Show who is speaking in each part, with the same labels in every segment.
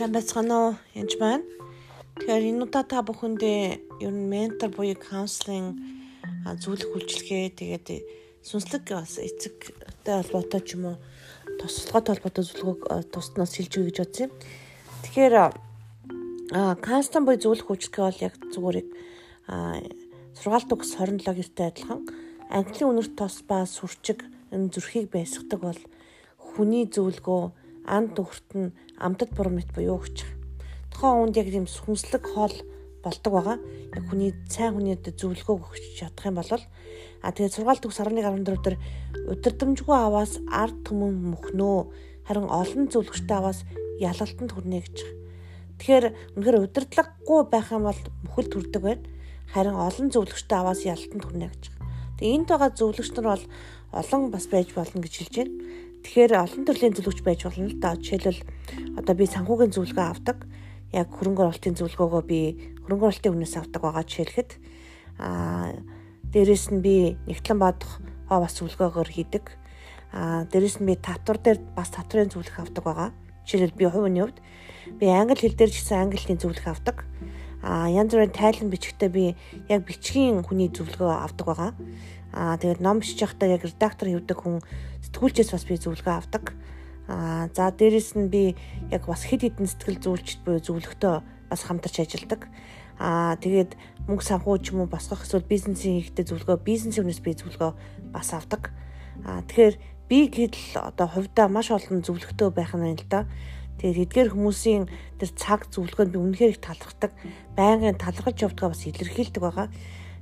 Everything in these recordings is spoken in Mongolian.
Speaker 1: Сайн байцгаана уу? Янж байна. Тэгэхээр энэ удаа та бүхэндээ ер нь ментор буюу каунслинг зөвлөх үйлчилгээ тэгээд сүнслэг бас эцэгтэй холбоотой ч юм уу тослоготой холбоотой зөвлөгөөг туснаас хэлж өгье гэж бодсон юм. Тэгэхээр каунслинг буюу зөвлөх үйлчилгээ бол яг зүгээр сургаалт үгс 27 гэртэй адилхан английн үнэрт тос ба сүрчиг энэ зүрхийг байсгадаг бол хүний зөвлөгөө анд төгөрт нь амтд бурмит буюу өгч. Тухайн үнд яг тийм сүнслэг хоол болдог байгаа. Яг хүний сайн хүнийд зөвлөгөө өгч чадах юм бол а тэгээд сургаалт төгс 11.14 дээр удирдамжгүй аваас ард түмэн мөхнөө харин олон зөвлөгчтэй аваас ялалтанд хүрнэ гэж. Тэгэхээр үнэхээр удирдлаггүй байх юм бол мөхөл төрдөг байна. Харин олон зөвлөгчтэй аваас ялалтанд хүрнэ гэж. Тэгээд энд байгаа зөвлөгч нар бол олон бас байж болно гэж хэлж байна. Тэгэхээр олон төрлийн зөвлөгч байж болно л да. Жишээлбэл одоо би санхүүгийн зөвлөгөө авдаг. Яг хөрөнгө оруулалтын зөвлөгөөгөө би хөрөнгө оруулалтын үнээс авдаг байгаа жишээлхэд аа дээрэс нь би нэгтлэн бадах хоо бас зөвлөгөөгөөр хийдэг. Аа дээрэс нь би татвар дээр бас татврын зөвлөх авдаг байгаа. Жишээлбэл би хувийн хувьд би англи хэл дээр ч гэсэн англи хэлний зөвлөх авдаг. Аа янз бүрийн тайлан бичгтээ би яг бичгийн хүний зөвлөгөө авдаг байгаа. Аа тэгээд ном бичиж байхдаа яг редактор хийдэг хүн сэтгүүлчээс бас би зөвлөгөө авдаг. Аа за дээрэс нь би яг бас хэд хэдэн сэтгэл зүйчд буюу зөвлөгтөө бас хамтарч ажилладаг. Аа тэгээд мөнгө санхүү ч юм уу босгох эсвэл бизнесийн хийхдээ зөвлөгөө бизнесийн үнээс би зөвлөгөө бас авдаг. Аа тэгэхээр би гэдэл одоо хувьдаа маш олон зөвлөгтөө байх нь л да. Тэгээд эдгээр хүмүүсийн тэр цаг зөвлөгөөнд би үнэхээр их талархдаг. Байнгын талархаж явдгаа бас илэрхийлдэг байгаа.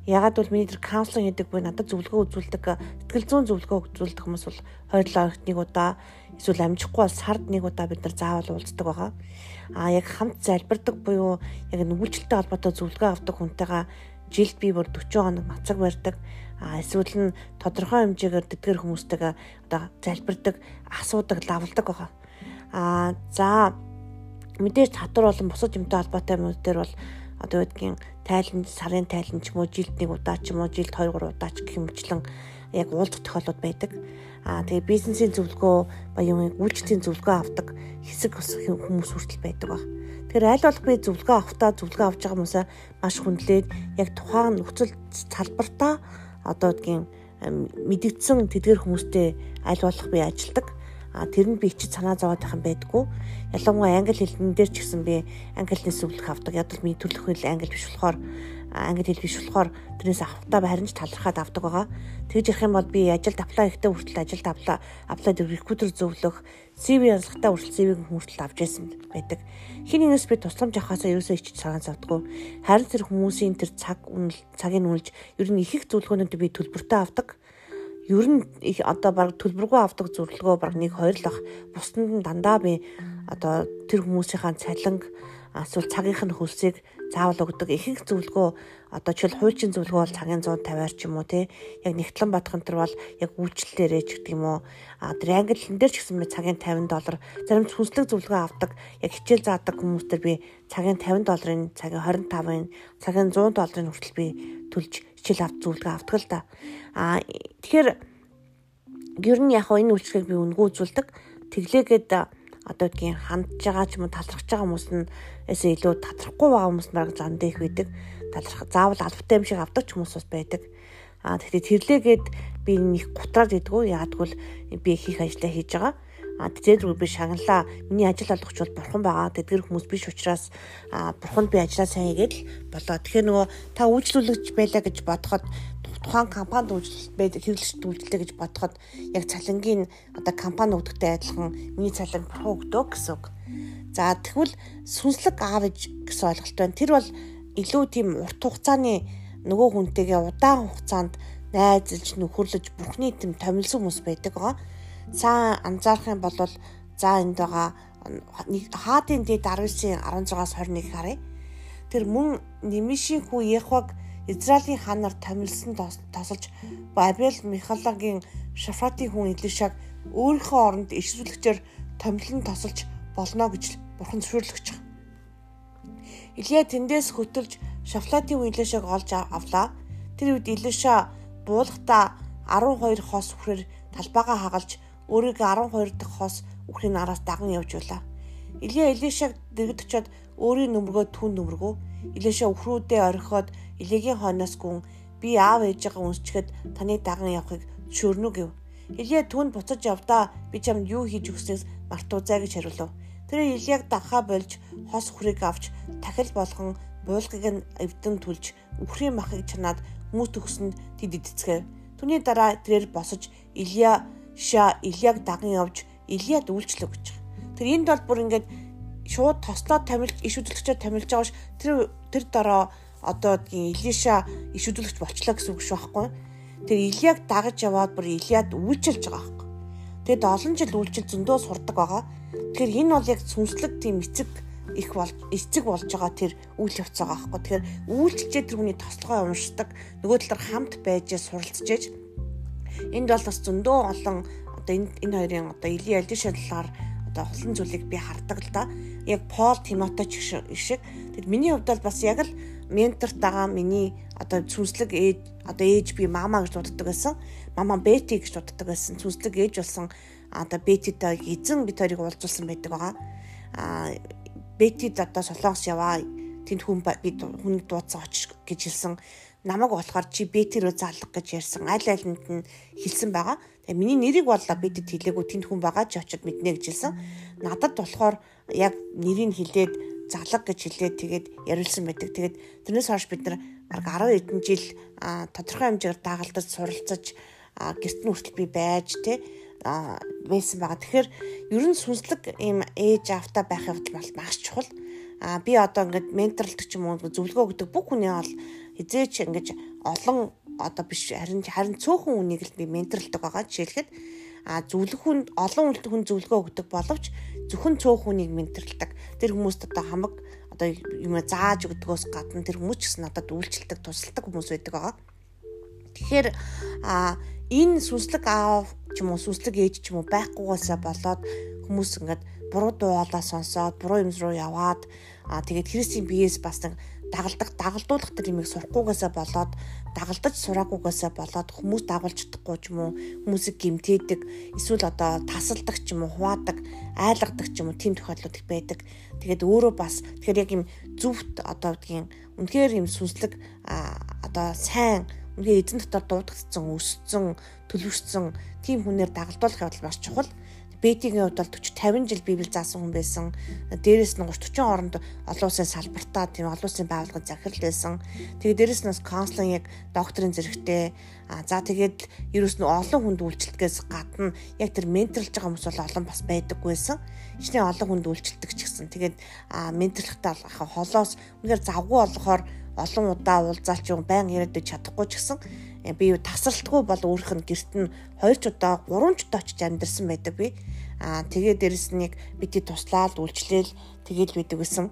Speaker 1: Ягаад бол миний тэр каунслинг хийдэг буй надад зөвлөгөө үзүүлдэг, сэтгэл зүйн зөвлөгөө үзүүлдэг хүмүүс бол хойдлоо нэг удаа эсвэл амжихгүй бол сард нэг удаа бид нар заавал уулздаг байгаа. Аа яг хамт залбирдаг буюу яг нүүлжлэлтэй холбоотой зөвлөгөө авдаг хүнтэйгээ жилд би бүр 40 хоног мацаг барьдаг. А эсвэл нь тодорхой хэмжээгээр тэдгэр хүмүүстэйгээ одоо залбирдаг, асуудаг, лавладаг байгаа. А за мэдээж татвар болон бусад юмтай холбоотой юмнууд дээр бол одоо үдгийн тайлан сарын тайлан ч юм уу жилд нэг удаа ч юм уу жилд 2 3 удаа ч гэх юмчлан яг уулзах тохиолдлууд байдаг. Аа тэгээ бизнесийн зөвлөгөө ба юм үйлчлэлийн зөвлөгөө авдаг хэсэг хүмүүс хүртэл байдаг баг. Тэгэхээр аль болох би зөвлөгөө авахтаа зөвлөгөө авч байгаа хүмүүсээ маш хүндлээд яг тухайн нөхцөл салбартаа одоо үдгийн мэдгдсэн тэдгэр хүмүүстэй аль болох би ажилдаг а тэр нь би ичид санаа зовоод байх юм байдгүй. Ялангуяа англи хэлнэн дээр ч гэсэн би англи хэлнээс зөвлөх авдаг. Яг л миний төрөлх хэл англи биш болохоор англи хэл биш болохоор тэрнээс авахтаа харин ч талархаад авдаг байгаа. Тэгж ярих юм бол би ажилд аплай ихтэй хүртэл ажилд аплай аплай рекрутер зөвлөх CV ярилцлагатаа хүртэл CV-г хүртэл авч яасан байдаг. Хин нэгнээс би тусламж авахаасаа ерөөсөө ичиж санаа зовдгоо. Харин тэр хүмүүсийн тэр цаг үнэл цагийг үнэлж ер нь их их зөвлөгөөнүүд би төлбөртэй авдаг ер нь их одоо баг төлбөргүй авдаг зөвлөгөө баг нэг хоёр л ах. Бусдад нь дандаа би одоо тэр хүмүүсийнхаа цалинг эсвэл цагийнх нь хөлсийг заавал өгдөг. Их их зөвлөгөө одоо чил хуучин зөвлөгөө бол цагийн 150-аар ч юм уу те яг нэгтлэн батхан төр бол яг үйлчлэлээрээ ч гэдэг юм уу. Хэл дээр ч гэсэн би цагийн 50 доллар зарим хүнслэг зөвлөгөө авдаг яг хичээл заадаг хүмүүстэр би цагийн 50 долларын цагийн 25-ын цагийн 100 долларын хүртэл би төлж хичээл авт зөвлөгөө авдаг л да а тэгэхээр ер нь яг энэ үйлчлэгийг би үнгүү үзүүлдэг. Тэглээгээд одоо гэдгийг хандж байгаа ч юм уу талархаж байгаа хүмүүс нь эсээ илүү татрахгүй байгаа хүмүүс баг зан дэх байдаг. Таларх заавал албатай юм шиг авдаг ч хүмүүс бас байдаг. А тэгэхээр тэрлээгээд би нэг гутраад идэггүй. Яадгүй би хийх ажлаа хийж байгаа а тэгээд рүү би шагналаа миний ажил олгоч бол бурхан байгаа тэдгэр хүмүүс биш учраас бурханд би ажлаа сайн хийгээд л болоо тэгэхээр нөгөө та үйлчлүүлэгч байлаа гэж бодоход тухайн компанид үйлчлэлт байдаг хэрэглэгчд үйлчлэлээ гэж бодоход яг цалингийн одоо компани өгдөгтэй адилхан миний цалин бурхан өгдөө гэсэн үг. За тэгвэл сүнслэг аав гэсэн ойлголт байна. Тэр бол илүү тийм урт хугацааны нөгөө хүнтэйгээ удаан хугацаанд найзалж нөхөрлөж бурхны тийм томилсон хүмүүс байдаг байгаа. Цаа анзаарах юм бол за энд байгаа хаадын дэд 19-ийн 16-аас 21 харъя. Тэр мөн Немишийн хүү Яхваг Израилийн хаанаар томилсон тосолж Бабел Михалагийн Шафатын хүн Илишаг өөрийнхөө оронд ишрүүлэгчээр томилон тосолж болно гэж бурхан зөвшөөрлөгч. Илия тэндээс хөтөлж Шафлатын хүн Илишаг олж авлаа. Тэр үед Илиша буулгата 12 хос үхрээр талбайгаа хагалж өөрийгөө 12 дахь хос үхрийн араас даган явж байлаа. Илия Элишаг дэргэд очиод өөрийн нүмергөө түн нүмергөө Илиша өхрүүдээ орхиод Илигийн хойноос гүн би аав ээжигээ үнсчихэд таны даган явахыг шөрнө гэв. Илия түнд буцаж явдаа би чамд юу хийж өгснээс мартуузай гэж хариулв. Тэр Илияг дахаа болж хос хүрийг авч тахил болгон буулгыг нь эвдэн түлж үхрийн махыг чанаад хүмүүс төгсөнд тэд идцгээв. Түүний дараа тэрээр босож Илия ша Илияг даган явж Илияд үйлчлэг гэж. Тэр энд бол бүр ингээд шууд тослоод тамилж иш хөдөлгчөд тамилж байгаа ш тэр тэр дараа одоо тийм Илиша иш хөдөлгч болчлаа гэсэн үг шүү байхгүй. Тэр Илияг дагаж яваад бүр Илияд үйлчилж байгаа байхгүй. Тэгэд олон жил үйлчил зөндөө сурдаг байгаа. Тэгэхээр энэ бол яг сүнслэг тийм эцэг их бол эцэг болж байгаа тэр үйл явц байгаа байхгүй. Тэгэхээр үйлчлжээ тэр хүний тослогоо уншдаг. Нөгөө талаар хамт байж суралцж энд бол бас зөндөө олон одоо энэ энэ хоёрын одоо Или Алишаа талаар одоо олон зүйлийг би хардаг л да. Яг Пол Тимотеч шиг. Тэгэд миний хувьд бол бас яг л ментортайгаа миний одоо сүнслэг ээж одоо ээж би мама гэж дууддаг байсан. Мама Бети гэж дууддаг байсан. Сүнслэг ээж болсон одоо Бетитэй эзэн бид хоёрыг уулзуулсан байдаг байгаа. А Бетид одоо солонгос яваа тэнд хүн бид хүнийг дуудсан очиж гэж хэлсэн намайг болохоор чи рүү залах гэж ярьсан аль альнд нь хэлсэн байгаа. Тэгээ миний нэрийг боллоо Бетид хэлээгүй тэнд хүн байгаа чи очиод мэднэ гэж хэлсэн. Надад болохоор яг нэрийг хэлээд залга гэж хэлээд тэгээд яриулсан байдаг. Тэгээд тэрнээс хойш бид нар бараг 10 хэдэн жил тодорхой хэмжээгээр дагалдаж суралцаж гэрт нь хүртэл би байж тэ байсан байгаа. Тэгэхээр ер нь сүнслэг ийм ээж автаа байх явдал бол маш чухал. А би одоо ингээд менторлдог ч юм уу зөвлөгөө өгдөг бүх хүний бол хизээч ингэж олон одоо биш харин харин цөөхөн үнийг л би менторлдог байгаа. Жишээлхэд а зөвлөх хүн олон хүн зөвлөгөө өгдөг боловч зөвхөн цөөх хүнийг менторлдог. Тэр хүмүүст одоо хамаг одоо юм зааж өгдөгөөс гадна тэр хүмүүс ч гэсэн надад үйлчлдэг, тусалдаг хүмүүс байдаг байгаа. Тэгэхээр а энэ сүнслэг аав ч юм уу сүнслэг ээж ч юм уу байхгүйгээсээ болоод хүмүүс ингээд буруу дуугаалаа сонсоод буруу юм руу яваад а тэгээд Христийн биеэс бас нэг дагалдах дагалдуулах тэр юмыг сурахгүйгээсээ болоод дагалдаж сураагүйгээсээ болоод хүмүүс дагуулж чадахгүй ч юм уу хүмүүсийг гимтээдэг эсвэл одоо тасалдаг ч юм уу хуваадаг айлгадаг ч юм уу тийм тохиолдлууд их байдаг. Тэгээд өөрөө бас тэгэхээр яг юм зүвт одоо гэдгийг үнэхээр юм сүнслэг одоо сайн үнэхээр эзэн дотор дуудагдсан өссөн төлөвшсөн тийм хүнээр дагалдуулах явдал маш чухал. Бетигийн хувьд бол 40 50 жил Библи заасан хүн байсан. Дээрээс нь 30 40 оронд олон улсын салбартаа тийм олон улсын байгууллагад захирал байсан. Тэгээд дээрээс нь бас консулын яг докторийн зэрэгтэй а за тэгээд ерөөс нь олон хүнд үйлчлэлтгээс гадна яг тэр менторлж байгаа хүмүүс бол олон бас байдаггүйсэн. Ичнээ олон хүнд үйлчлдэг ч гэсэн. Тэгээд менторлохтаа холоос үнээр завгүй болохоор олон удаа уулзаалч юм байн яриад чадахгүй ч гэсэн Э, би тасралтгүй бол өөрөх нь гэрт нь 2 ч удаа 3 ч удаа очиж амьдэрсэн байдаг би. Аа тэгээ дээрэс нь яг бидний туслаад үйлчлээл тэгээл байдаг гэсэн.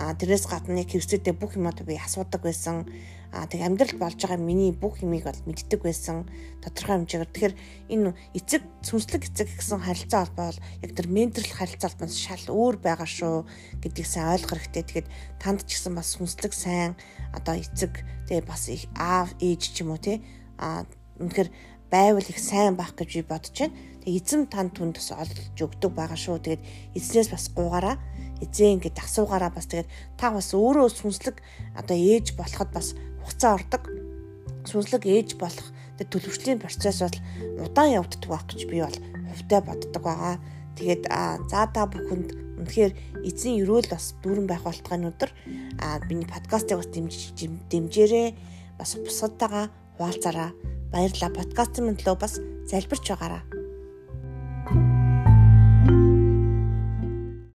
Speaker 1: Аа тэрээс гадна яг хэрэгцээтэй бүх юмаа би асуудаг байсан. Аа тэг амьдралд болж байгаа миний бүх юмыг бол мэддэг байсан. Тодорхой хэмжээгээр тэгэхээр энэ эцэг сүнслэг эцэг гэсэн харилцаа холбоо бол яг тэр менторлох харилцаа холбоос шал өөр байгаа шүү гэдгийг сайн ойлгох хэрэгтэй. Тэгэхээр танд ч гэсэн бас сүнслэг сайн одоо эцэг тэгээ бас аав ээж ч юм уу те а үнэхээр байвал их сайн байх гэж би бодож байна. Тэгээ эзэм танд түнд бас олж өгдөг байгаа шүү. Тэгээд эзнээс бас гуугаараа эзэн ингээд асуугаараа бас тэгээд та бас өөрөө сүнслэг одоо ээж болоход бас хугацаа ордог. Сүнслэг ээж болох тэгээд төлөвчлийн процесс бол удаан явагддаг байх гэж би бол хувьдаа боддог байгаа. Тэгээд за та бүхэнд үнэхээр эзэн өрөөл бас дүүрэн байх болтгойн өдөр а миний подкастыг бас дэмжээрэй. Бас бусадтайгаа хуваалцаараа баярлалаа. Подкастын мөндлөө бас залбирч байгаараа.